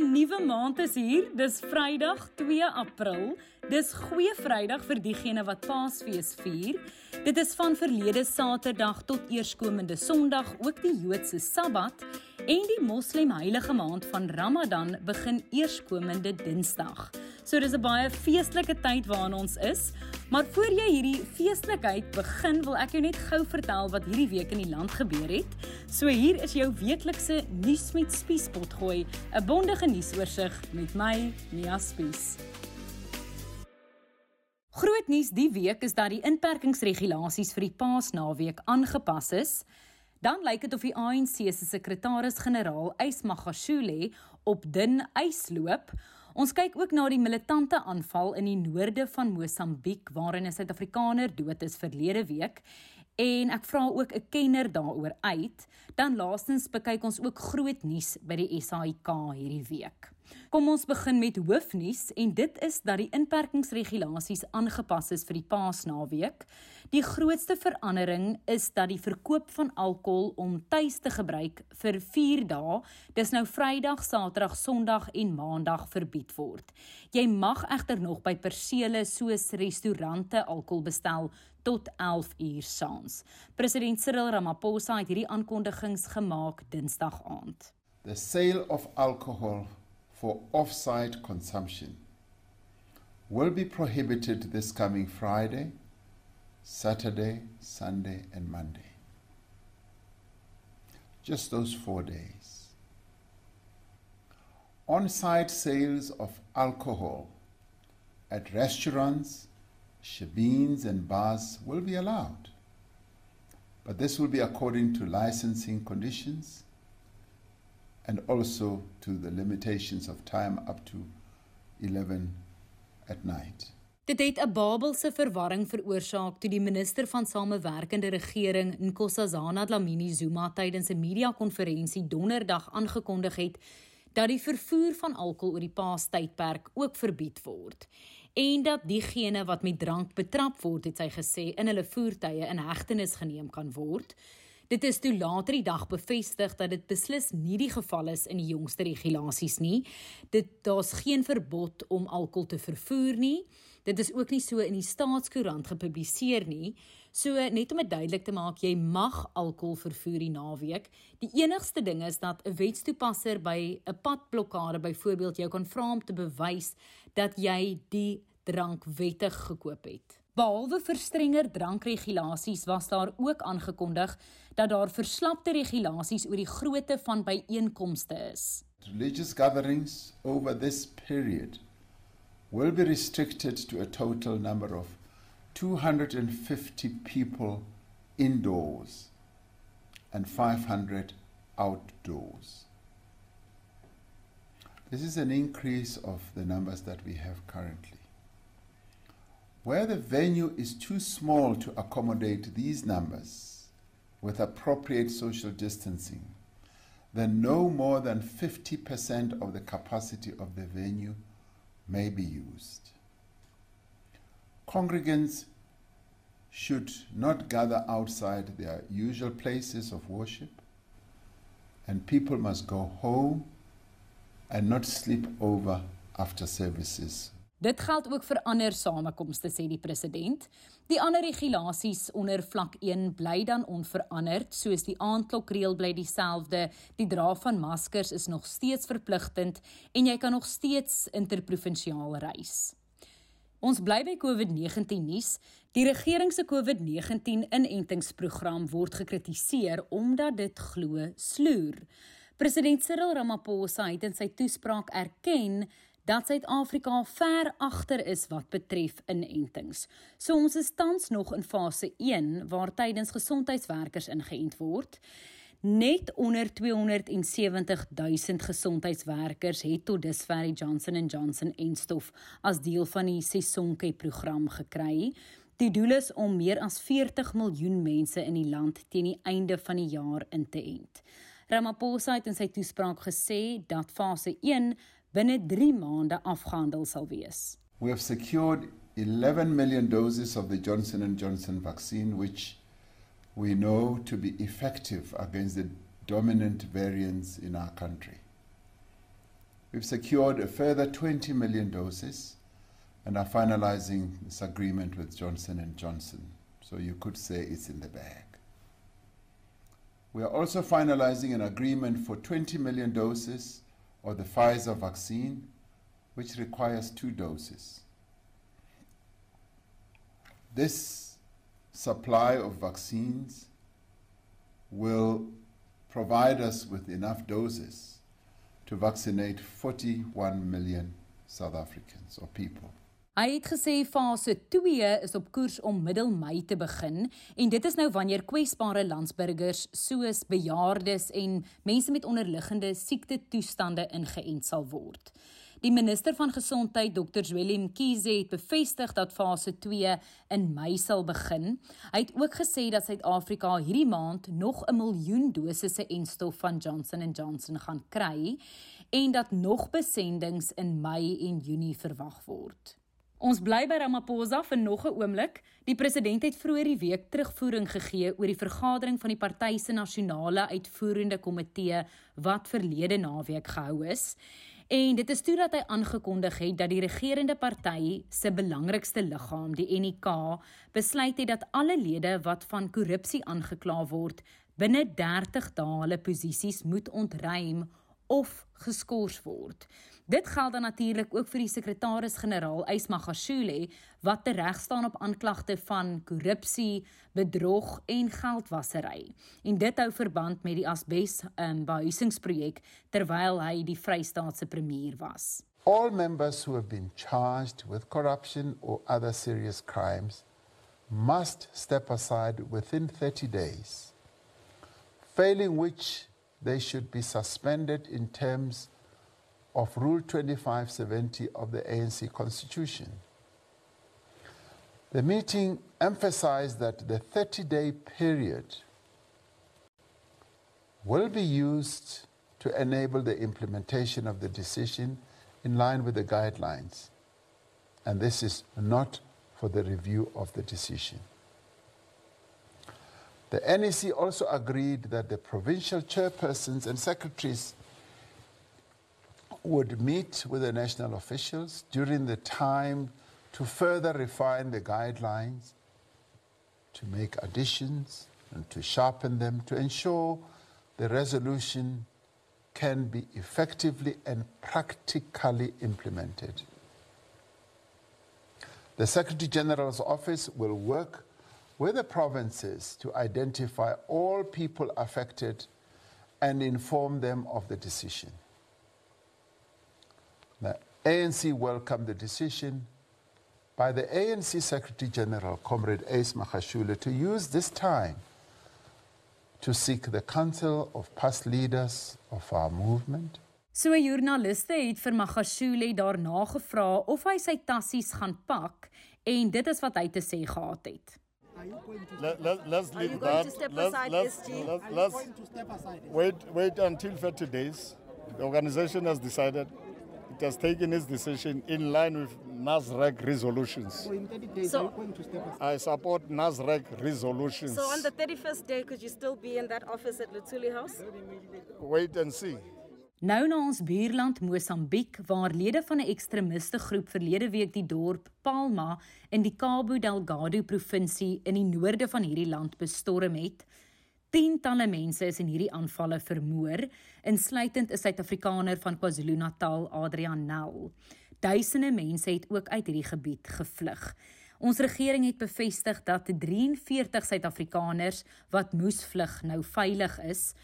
'n Nuwe maand is hier. Dis Vrydag 2 April. Dis goeie Vrydag vir diegene wat Paasfees vier. Dit is van verlede Saterdag tot eerskomende Sondag, ook die Joodse Sabbat en die Moslem heilige maand van Ramadan begin eerskomende Dinsdag. So dis 'n baie feestelike tyd waarin ons is. Maar voor jy hierdie feestelikheid begin, wil ek jou net gou vertel wat hierdie week in die land gebeur het. So hier is jou weeklikse nuus met Spiespot gooi, 'n bondige nuusoorseig met my, Nia Spies. Groot nuus die week is dat die inperkingsregulasies vir die Paasnaweek aangepas is. Dan lyk dit of die ANC se sekretaris-generaal, Ys Magashule, op dun ys loop. Ons kyk ook na die militante aanval in die noorde van Mosambiek waarin 'n Suid-Afrikaner dood is verlede week en ek vra ook 'n kenner daaroor uit. Dan laastens bekyk ons ook groot nuus by die SAIK hierdie week. Kom ons begin met hoofnuus en dit is dat die inperkingsregulasies aangepas is vir die Paasnaweek. Die grootste verandering is dat die verkoop van alkohol om tuis te gebruik vir 4 dae, dis nou Vrydag, Saterdag, Sondag en Maandag verbied word. Jy mag egter nog by persele soos restaurante alkohol bestel tot 11 uur saans. President Cyril Ramaphosa het hierdie aankondigings gemaak Dinsdag aand. The sale of alcohol for off-site consumption will be prohibited this coming Friday, Saturday, Sunday and Monday. Just those 4 days. On-site sales of alcohol at restaurants shebeens and bars will be allowed. But this will be according to licensing conditions and also to the limitations of time up to 11 at night. Dit het 'n Babelse verwarring veroorsaak toe die minister van Samewerkende Regering, Nkosazana Dlamini Zuma, tydens 'n media-konferensie Donderdag aangekondig het dat die vervoer van alkohol oor die Paastydperk ook verbied word en dat diegene wat met drank betrap word, het sy gesê, in hulle voertuie in hegtenis geneem kan word. Dit is toe later die dag bevestig dat dit beslis nie die geval is in die jongste regulasies nie. Dit daar's geen verbod om alkohol te vervoer nie. Dit is ook nie so in die staatskoerant gepubliseer nie. So net om dit duidelik te maak, jy mag alkohol vervoer die naweek. Die enigste ding is dat 'n wetstoepasser by 'n padblokkade byvoorbeeld jou kan vra om te bewys dat jy die drank wettig gekoop het. Behalwe vir strenger drankregulasies was daar ook aangekondig dat daar verslapte regulasies oor die grootte van byeenkomste is. Religious gatherings over this period will be restricted to a total number of 250 people indoors and 500 outdoors. This is an increase of the numbers that we have currently. Where the venue is too small to accommodate these numbers with appropriate social distancing, then no more than 50% of the capacity of the venue may be used. Congregants should not gather outside their usual places of worship, and people must go home and not sleep over after services Dit geld ook vir ander samekomste sê die president. Die ander regulasies onder vlak 1 bly dan onveranderd, soos die aandklokreël bly dieselfde, die dra van maskers is nog steeds verpligtend en jy kan nog steeds interprovinsiaal reis. Ons bly by COVID-19 nuus. Die regering se COVID-19 inentingsprogram word gekritiseer omdat dit glo sloer. President Cyril Ramaphosa het in sy toespraak erken dat Suid-Afrika ver agter is wat betref inentings. So ons is tans nog in fase 1 waar tydens gesondheidswerkers ingeënt word. Net onder 270 000 gesondheidswerkers het tot dusver die Johnson & Johnson enstof as deel van die Sesonke program gekry. Die doel is om meer as 40 miljoen mense in die land teen die einde van die jaar in te ent. Ramaphosa het in sy toespraak gesê dat fase binne 3 maande afgehandel sal wees. We have secured 11 million doses of the Johnson & Johnson vaccine which we know to be effective against the dominant variants in our country. We've secured a further 20 million doses and are finalizing this agreement with Johnson & Johnson. So you could say it's in the bag. We are also finalizing an agreement for 20 million doses of the Pfizer vaccine, which requires two doses. This supply of vaccines will provide us with enough doses to vaccinate 41 million South Africans or people. Hy het gesê fase 2 is op koers om middel Mei te begin en dit is nou wanneer kwesbare landsburgers soos bejaardes en mense met onderliggende siekte toestande ingeënt sal word. Die minister van gesondheid Dr. Zweli Mkhize het bevestig dat fase 2 in Mei sal begin. Hy het ook gesê dat Suid-Afrika hierdie maand nog 'n miljoen dosisse en stof van Johnson & Johnson gaan kry en dat nog besendings in Mei en Junie verwag word. Ons bly by Ramaphosa vir nog 'n oomblik. Die president het vroeër die week terugvoering gegee oor die vergadering van die party se nasionale uitvoerende komitee wat verlede naweek gehou is. En dit is toe dat hy aangekondig het dat die regerende party se belangrikste liggaam, die NEK, besluit het dat alle lede wat van korrupsie aangekla word, binne 30 dae hulle posisies moet ontruim of geskort word. Dit geld dan natuurlik ook vir die sekretaris-generaal Ysma Gashule wat tereg staan op aanklagte van korrupsie, bedrog en geldwasery. En dit hou verband met die Asbes um, behuisingsprojek terwyl hy die Vrystaatse premier was. All members who have been charged with corruption or other serious crimes must step aside within 30 days. Failing which they should be suspended in terms of Rule 2570 of the ANC Constitution. The meeting emphasized that the 30 day period will be used to enable the implementation of the decision in line with the guidelines. And this is not for the review of the decision. The NEC also agreed that the provincial chairpersons and secretaries would meet with the national officials during the time to further refine the guidelines, to make additions, and to sharpen them to ensure the resolution can be effectively and practically implemented. The Secretary General's office will work with the provinces to identify all people affected and inform them of the decision. The ANC welcomed the decision by the ANC Secretary General, Comrade Ace Makashule, to use this time to seek the counsel of past leaders of our movement. So 'n joernaliste het vir Magashule daarna gevra of hy sy tassies gaan pak en dit is wat hy te sê gehad het. Let, let, let's leave that. Let's, let's, let's, let's wait, wait until 30 days. The organization has decided it has taken its decision in line with NASREC resolutions. So in 30 days, So- are you going to step aside? I support NASREC resolutions. So on the 31st day, could you still be in that office at Lutuli House? Wait and see. Nou na ons buurland Mosambiek waar lede van 'n ekstremiste groep verlede week die dorp Palma in die Cabo Delgado provinsie in die noorde van hierdie land bestorm het. Tientalle mense is in hierdie aanvalle vermoor, insluitend 'n Suid-Afrikaner van KwaZulu-Natal, Adrian Nel. Duisende mense het ook uit hierdie gebied gevlug. Ons regering het bevestig dat 43 Suid-Afrikaners wat moes vlug nou veilig is.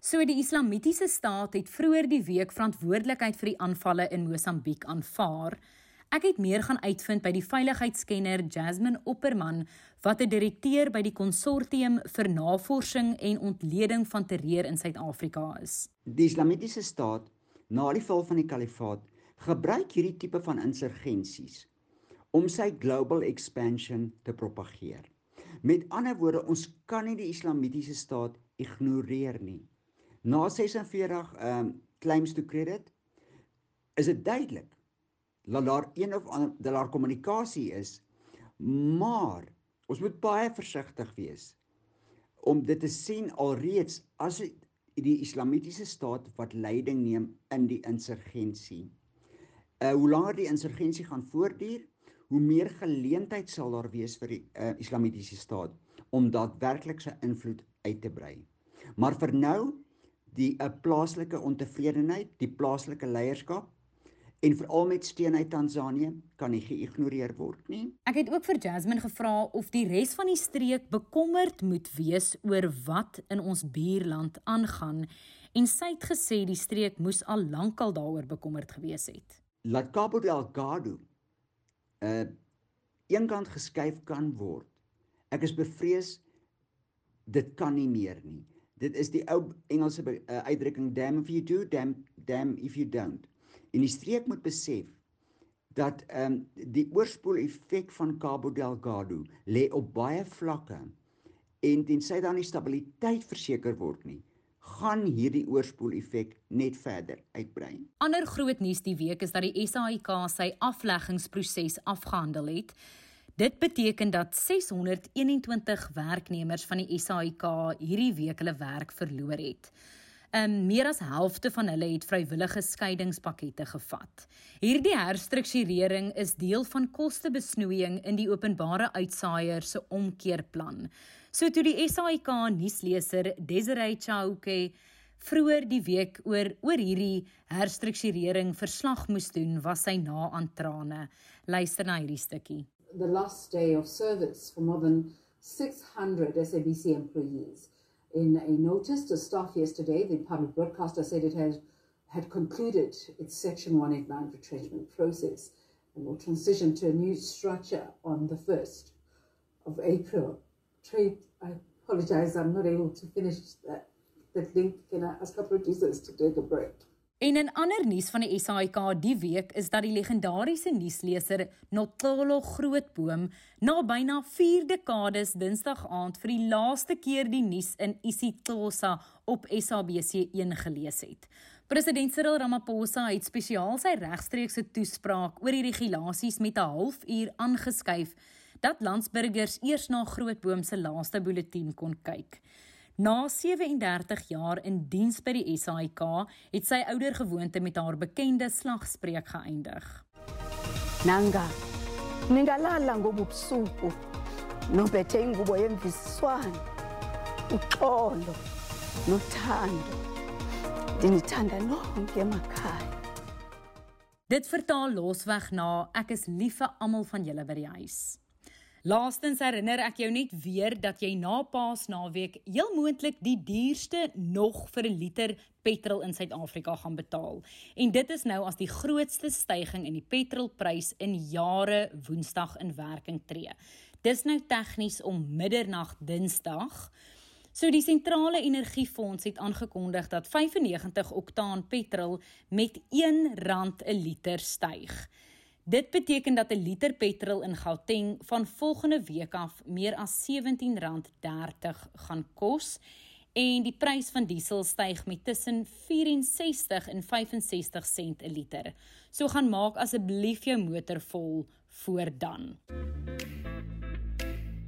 So die Islamitiese staat het vroeër die week verantwoordelikheid vir die aanvalle in Mosambiek aanvaar. Ek het meer gaan uitvind by die veiligheidskenner Jasmine Opperman wat 'n direkteur by die konsortium vir navorsing en ontleding van terreur in Suid-Afrika is. Die Islamitiese staat na die val van die kalifaat gebruik hierdie tipe van insurgensies om sy global expansion te propageer. Met ander woorde, ons kan nie die Islamitiese staat ignoreer nie. Na 46 ehm um, claims to credit is dit duidelik dat daar een of ander dat daar kommunikasie is, maar ons moet baie versigtig wees om dit te sien alreeds as die islamitiese staat wat leiding neem in die insurgensie. Uh hoe langer die insurgensie gaan voortduur, hoe meer geleentheid sal daar wees vir die uh, islamitiese staat om daadwerklik sy invloed uit te brei. Maar vir nou die 'n uh, plaaslike ontevredenheid, die plaaslike leierskap en veral met steun uit Tansanië kan nie geïgnoreer word nie. Ek het ook vir Jasmine gevra of die res van die streek bekommerd moet wees oor wat in ons buurland aangaan en sy het gesê die streek moes al lankal daaroor bekommerd gewees het. Laat Cabo Delgado uh, eenkant geskuif kan word. Ek is bevrees dit kan nie meer nie. Dit is die ou Engelse uh, uitdrukking damn if you do, damn damn if you don't. En die streek moet besef dat ehm um, die oorspoel effek van Cabo Delgado lê op baie vlakke en tensy daar nie stabiliteit verseker word nie gaan hierdie oorspoel effek net verder uitbrei. Ander groot nuus die week is dat die SAIK sy afleggingsproses afgehandel het. Dit beteken dat 621 werknemers van die SAIK hierdie week hulle werk verloor het. Um meer as helfte van hulle het vrywillige skeidingspakkette gevat. Hierdie herstrukturering is deel van kostebesnoeiing in die openbare uitsaaier se omkeerplan. So toe die SAIK nuusleser Desiree Chauke vroeër die week oor oor hierdie herstrukturering verslag moes doen, was sy na aan trane. Luister na hierdie stukkie. The last day of service for more than 600 SABC employees in a notice to staff yesterday, the public broadcaster said it had, had concluded its Section 189 retrenchment process and will transition to a new structure on the 1st of April. Trade, I apologize, I'm not able to finish that, that link. Can I ask our producers to take a break? En in ander nuus van die SAIK die week is dat die legendariese nuusleser Notolo Grootboom na byna 4 dekades Dinsdag aand vir die laaste keer die nuus in isiXhosa op SABC1 gelees het. President Cyril Ramaphosa het spesiaal sy regstreekse toespraak oor die regulasies met 'n halfuur aangeskuif dat landsburgers eers na Grootboom se laaste bulletin kon kyk. Na 37 jaar in diens by die SAIK het sy ouer gewoonte met haar bekende slagspreuk geëindig. Nanga ningalala ngobusuku nobethe ingubo yemvisiswano uxolo nothando dinithanda nonke emakhaya Dit vertaal losweg na ek is lief vir almal van julle by die huis. Laastens herinner ek jou net weer dat jy na Paasnaweek heel moontlik die duurste nog vir 'n liter petrol in Suid-Afrika gaan betaal. En dit is nou as die grootste stygings in die petrolprys in jare Woensdag in werking tree. Dis nou tegnies om middernag Dinsdag. So die sentrale energiefonds het aangekondig dat 95 oktaan petrol met R1 'n liter styg. Dit beteken dat 'n liter petrol in Gauteng van volgende week af meer as R17.30 gaan kos en die prys van diesel styg met tussen 64 en 65 sent 'n liter. So gaan maak asseblief jou motor vol voor dan.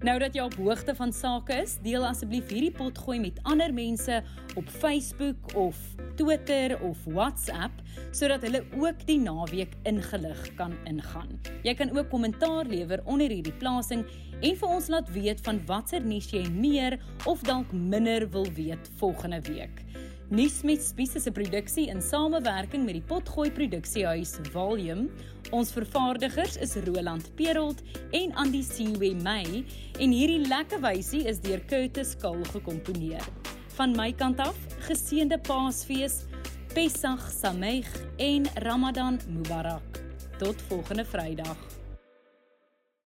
Nou dat jy op hoogte van sake is, deel asseblief hierdie pot gooi met ander mense op Facebook of Twitter of WhatsApp sodat hulle ook die naweek ingelig kan ingaan. Jy kan ook kommentaar lewer onder hierdie plasing en vir ons laat weet van watter nuus jy meer of dalk minder wil weet volgende week. Nuus met Spies is 'n produksie in samewerking met die Potgooi Produksiehuis Volume. Ons vervaardigers is Roland Perolt en Andy Siwe May en hierdie lekker wysie is deur Curtis Kul gekomponeer. Van my kant af, geseënde Paasfees, Pesach Sameach en Ramadan Mubarak. Tot volgende Vrydag.